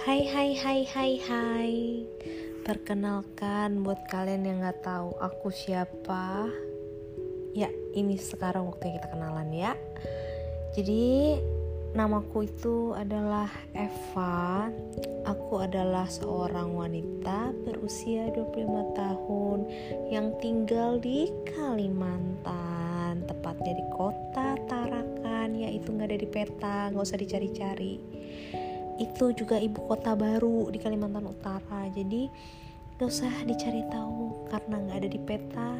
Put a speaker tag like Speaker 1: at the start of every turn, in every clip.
Speaker 1: Hai hai hai hai hai. Perkenalkan buat kalian yang gak tahu aku siapa. Ya ini sekarang waktunya kita kenalan ya. Jadi namaku itu adalah Eva. Aku adalah seorang wanita berusia 25 tahun Yang tinggal di Kalimantan Tepatnya di kota Tarakan. Yaitu gak ada di peta, gak usah dicari-cari itu juga ibu kota baru di Kalimantan Utara. Jadi gak usah dicari tahu karena nggak ada di peta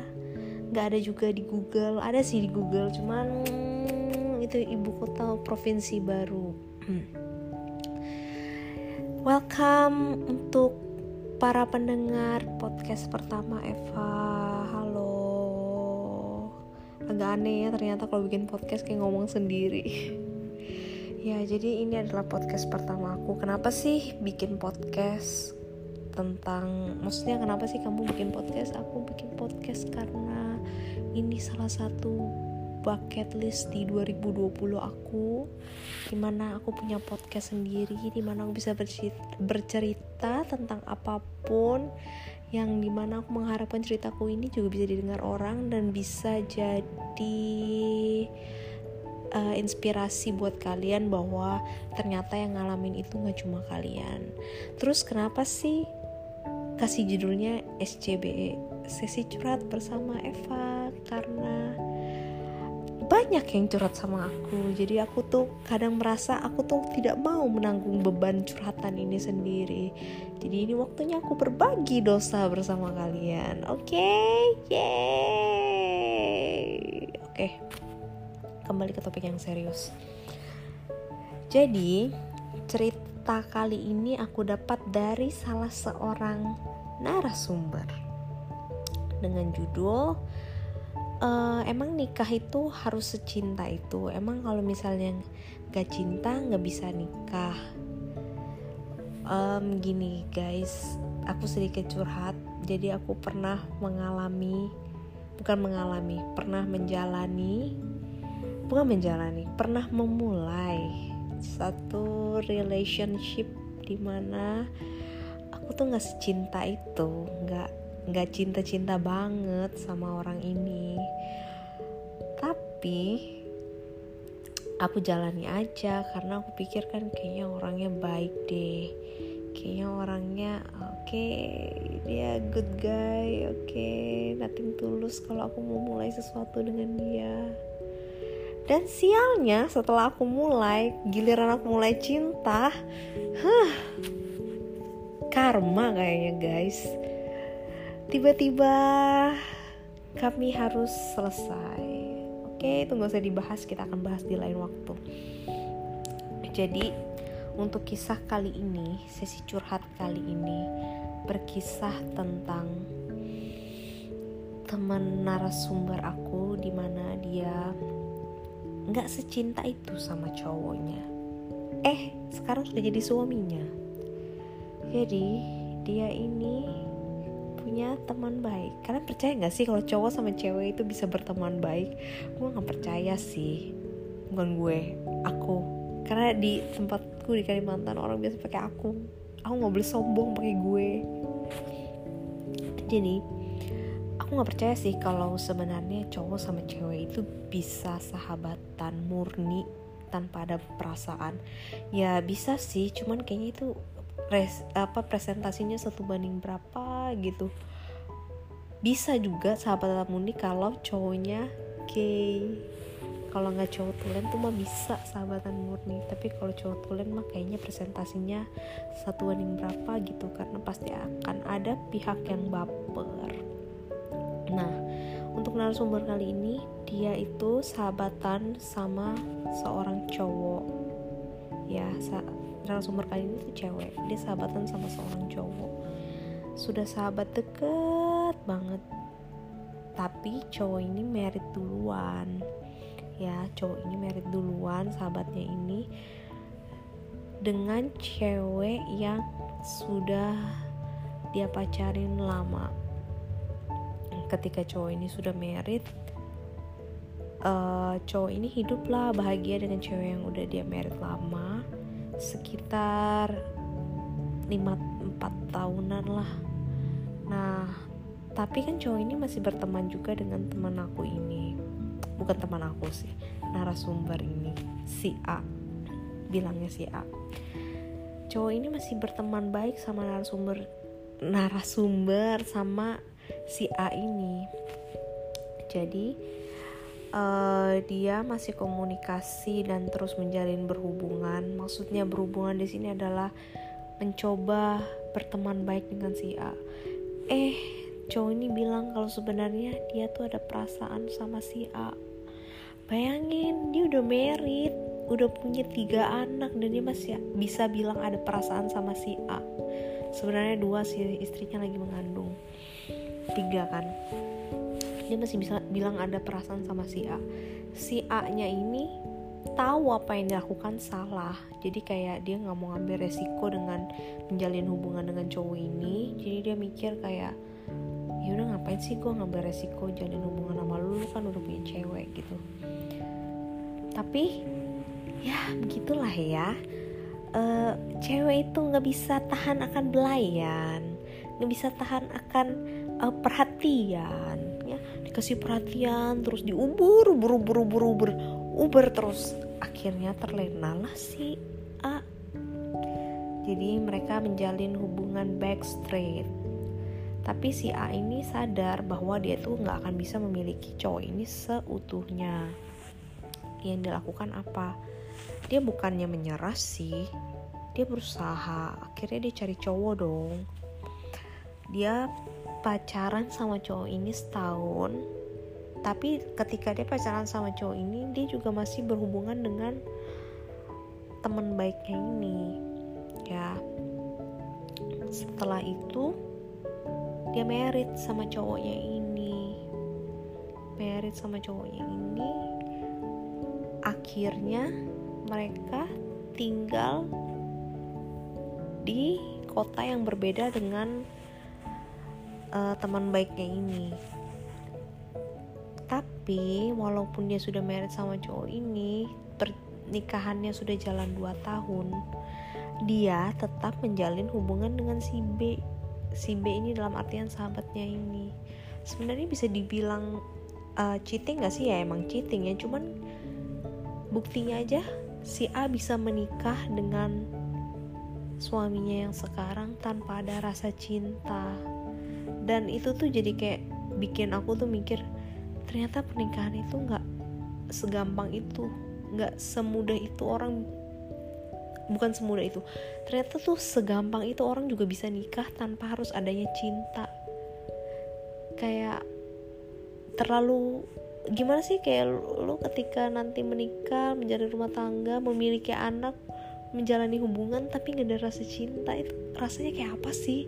Speaker 1: nggak ada juga di Google. Ada sih di Google cuman hmm, itu ibu kota provinsi baru. Welcome untuk para pendengar podcast pertama Eva. Halo. Agak aneh ya ternyata kalau bikin podcast kayak ngomong sendiri Ya, jadi ini adalah podcast pertama aku. Kenapa sih bikin podcast tentang maksudnya kenapa sih kamu bikin podcast? Aku bikin podcast karena ini salah satu bucket list di 2020 aku di mana aku punya podcast sendiri di mana aku bisa bercerita, bercerita tentang apa pun yang di mana aku mengharapkan ceritaku ini juga bisa didengar orang dan bisa jadi uh, inspirasi buat kalian bahwa ternyata yang ngalamin itu nggak cuma kalian. Terus kenapa sih kasih judulnya SCBE sesi curhat bersama Eva karena banyak yang curhat sama aku. Jadi aku tuh kadang merasa aku tuh tidak mau menanggung beban curhatan ini sendiri. Jadi ini waktunya aku berbagi dosa bersama kalian. Oke? Okay? yeay! Oke. okay kembali ke topik yang serius. Jadi, cerita kali ini aku dapat dari salah seorang narasumber. Dengan judul uh, emang nikah itu harus secinta itu? Emang kalau misalnya gak cinta nggak bisa nikah? Um, gini guys aku sedikit curhat. Jadi aku pernah mengalami bukan mengalami pernah menjalani bukan menjalani pernah memulai satu relationship di mana aku tuh nggak secinta itu nggak nggak cinta-cinta banget sama orang ini. Tapi aku jalani aja karena aku pikir kan kayaknya orangnya baik deh. Kayaknya orangnya oke okay, dia good guy oke okay, nothing tulus kalau aku mau mulai sesuatu dengan dia dan sialnya setelah aku mulai, giliran aku mulai cinta, huh, karma kayaknya guys. Tiba-tiba kami harus selesai. Oke, itu gak usah dibahas, kita akan bahas di lain waktu. Jadi, untuk kisah kali ini, sesi curhat kali ini, berkisah tentang teman narasumber aku di mana dia nggak secinta itu sama cowoknya. Eh sekarang sudah jadi suaminya. Jadi dia ini punya teman baik. Kalian percaya nggak sih kalau cowok sama cewek itu bisa berteman baik? Gue nggak percaya sih. Bukan gue aku. Karena di tempatku di Kalimantan orang biasa pakai aku. Aku nggak boleh sombong pakai gue. Jadi aku nggak percaya sih kalau sebenarnya cowok sama cewek itu bisa sahabatan murni tanpa ada perasaan. Ya bisa sih cuman kayaknya itu res, apa presentasinya satu banding berapa gitu. Bisa juga sahabatan murni kalau cowoknya gay kalau nggak cowok tulen tuh mah bisa sahabatan murni tapi kalau cowok tulen mah kayaknya presentasinya satu banding berapa gitu karena pasti akan ada pihak yang baper Nah, untuk narasumber kali ini dia itu sahabatan sama seorang cowok. Ya, narasumber kali ini tuh cewek. Dia sahabatan sama seorang cowok. Sudah sahabat deket banget. Tapi cowok ini merit duluan. Ya, cowok ini merit duluan sahabatnya ini dengan cewek yang sudah dia pacarin lama ketika cowok ini sudah merit uh, cowok ini hiduplah bahagia dengan cewek yang udah dia merit lama sekitar lima empat tahunan lah. Nah tapi kan cowok ini masih berteman juga dengan teman aku ini. Bukan teman aku sih narasumber ini si A. Bilangnya si A. Cowok ini masih berteman baik sama narasumber narasumber sama si A ini. Jadi uh, dia masih komunikasi dan terus menjalin berhubungan. Maksudnya berhubungan di sini adalah mencoba berteman baik dengan si A. Eh cowok ini bilang kalau sebenarnya dia tuh ada perasaan sama si A. Bayangin dia udah married udah punya tiga anak dan dia masih bisa bilang ada perasaan sama si A. Sebenarnya dua si istrinya lagi mengandung tiga kan. Dia masih bisa bilang ada perasaan sama si A. Si A nya ini tahu apa yang dilakukan salah. Jadi kayak dia nggak mau ngambil resiko dengan menjalin hubungan dengan cowok ini. Jadi dia mikir kayak ya udah ngapain sih gue ngambil resiko jalin hubungan sama lu, lu kan udah punya cewek gitu. Tapi ya begitulah ya. Uh, cewek itu nggak bisa tahan akan belayan. Nggak bisa tahan akan uh, perhatian ya. Dikasih perhatian terus diubur ubur ubur ubur ubur. Uber terus. Akhirnya terlena lah si A. Jadi mereka menjalin hubungan backstreet. Tapi si A ini sadar bahwa dia tuh nggak akan bisa memiliki cowok ini seutuhnya. Yang dilakukan apa? Dia bukannya menyerah sih. Dia berusaha. Akhirnya dia cari cowok dong. Dia pacaran sama cowok ini setahun tapi ketika dia pacaran sama cowok ini dia juga masih berhubungan dengan teman baiknya ini ya. Setelah itu dia merit sama cowoknya ini. Merit sama cowoknya ini akhirnya mereka tinggal di kota yang berbeda dengan uh, teman baiknya ini. Tapi walaupun dia sudah married sama cowok ini, pernikahannya sudah jalan 2 tahun, dia tetap menjalin hubungan dengan si B. Si B ini dalam artian sahabatnya ini. Sebenarnya bisa dibilang uh, cheating gak sih ya emang cheating ya, cuman buktinya aja si A bisa menikah dengan suaminya yang sekarang tanpa ada rasa cinta dan itu tuh jadi kayak bikin aku tuh mikir ternyata pernikahan itu nggak segampang itu nggak semudah itu orang bukan semudah itu ternyata tuh segampang itu orang juga bisa nikah tanpa harus adanya cinta. Kayak terlalu gimana sih kayak lu ketika nanti menikah menjadi rumah tangga memiliki anak menjalani hubungan tapi gak ada rasa cinta itu rasanya kayak apa sih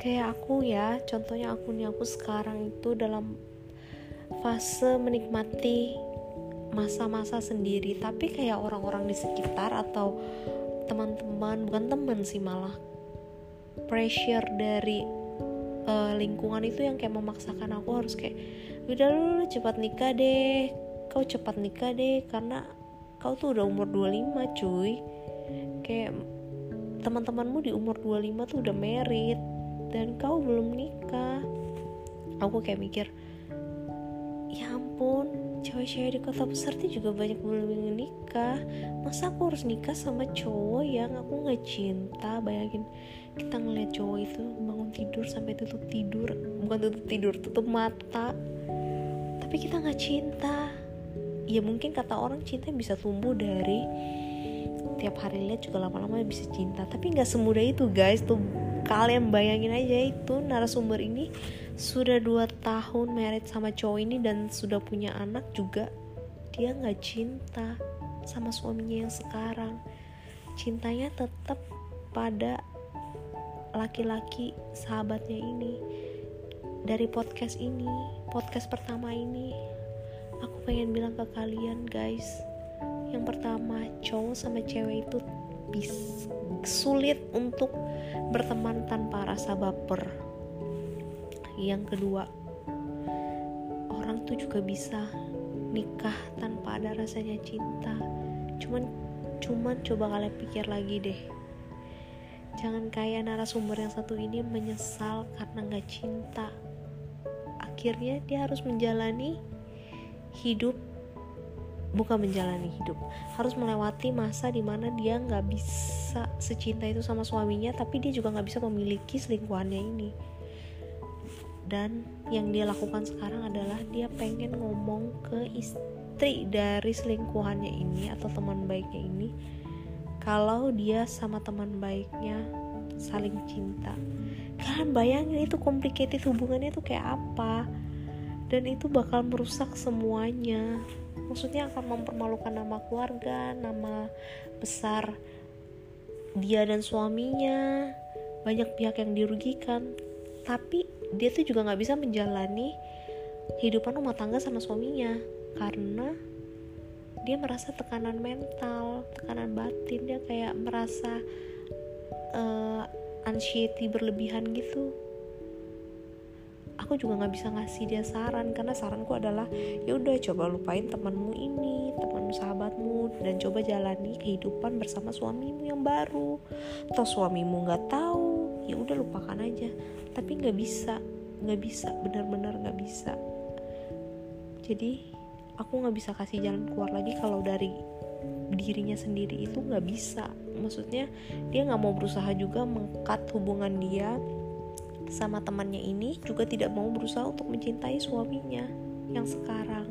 Speaker 1: kayak aku ya contohnya aku nih aku sekarang itu dalam fase menikmati masa-masa sendiri. Tapi kayak orang-orang di sekitar atau teman-teman bukan teman sih malah pressure dari uh, lingkungan itu yang kayak memaksakan aku harus kayak udah lu cepat nikah deh kau cepat nikah deh karena kau tuh udah umur 25 cuy. Kayak teman-temanmu di umur 25 tuh udah merit dan kau belum nikah. Aku kayak mikir ya ampun cewek-cewek di kota besar tuh juga banyak belum nikah. Masa aku harus nikah sama cowok yang aku nggak cinta? Bayangin kita ngeliat cowok itu bangun tidur sampai tutup tidur. Bukan tutup tidur tutup mata. Tapi kita nggak cinta. Ya mungkin kata orang cinta bisa tumbuh dari tiap hari lihat juga lama-lama bisa cinta. Tapi nggak semudah itu guys tuh kalian bayangin aja itu narasumber ini sudah dua tahun married sama cowok ini dan sudah punya anak juga. Dia nggak cinta sama suaminya yang sekarang. Cintanya tetap pada laki-laki sahabatnya ini. Dari podcast ini, podcast pertama ini, aku pengen bilang ke kalian guys, yang pertama cowok sama cewek itu sulit untuk berteman tanpa rasa baper. Yang kedua, orang tuh juga bisa nikah tanpa ada rasanya cinta. Cuman cuman coba kalian pikir lagi deh. jangan kayak narasumber yang satu ini menyesal karena nggak cinta akhirnya dia harus menjalani hidup bukan menjalani hidup. Harus melewati masa di mana dia nggak bisa secinta itu sama suaminya tapi dia juga nggak bisa memiliki selingkuhannya ini. Dan yang dia lakukan sekarang adalah dia pengen ngomong ke istri dari selingkuhannya ini atau teman baiknya ini kalau dia sama teman baiknya saling cinta. Kalian bayangin itu complicated hubungannya tuh kayak apa? Dan itu bakal merusak semuanya maksudnya akan mempermalukan nama keluarga nama besar dia dan suaminya. Banyak pihak yang dirugikan. Tapi dia tuh juga nggak bisa menjalani kehidupan rumah tangga sama suaminya karena dia merasa tekanan mental tekanan batin. Dia kayak merasa uh, anxiety berlebihan gitu aku juga nggak bisa ngasih dia saran karena saranku adalah ya udah coba lupain temanmu ini teman sahabatmu dan coba jalani kehidupan bersama suamimu yang baru. Atau suamimu nggak tahu ya udah lupakan aja. Tapi nggak bisa nggak bisa benar-benar nggak bisa. Jadi aku nggak bisa kasih jalan keluar lagi kalau dari dirinya sendiri itu nggak bisa. Maksudnya dia nggak mau berusaha juga mengkat hubungan dia sama temannya ini juga tidak mau berusaha untuk mencintai suaminya yang sekarang.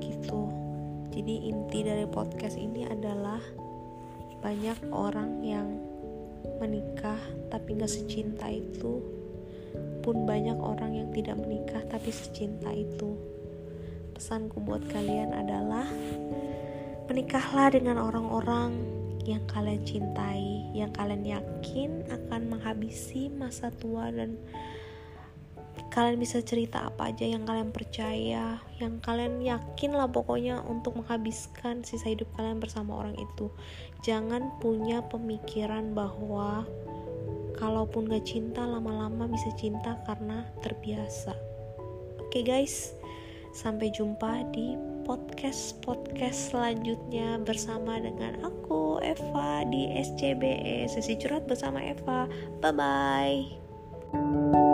Speaker 1: Gitu. Jadi inti dari podcast ini adalah banyak orang yang menikah tapi gak secinta itu pun banyak orang yang tidak menikah tapi secinta itu. Pesanku buat kalian adalah menikahlah dengan orang-orang yang kalian cintai, yang kalian yakin akan menghabisi masa tua dan kalian bisa cerita apa aja yang kalian percaya, yang kalian yakin lah pokoknya untuk menghabiskan sisa hidup kalian bersama orang itu. Jangan punya pemikiran bahwa kalaupun gak cinta lama-lama bisa cinta karena terbiasa. Oke okay guys, sampai jumpa di podcast-podcast selanjutnya bersama dengan aku Eva di SCBE Sesi Curhat bersama Eva. Bye bye.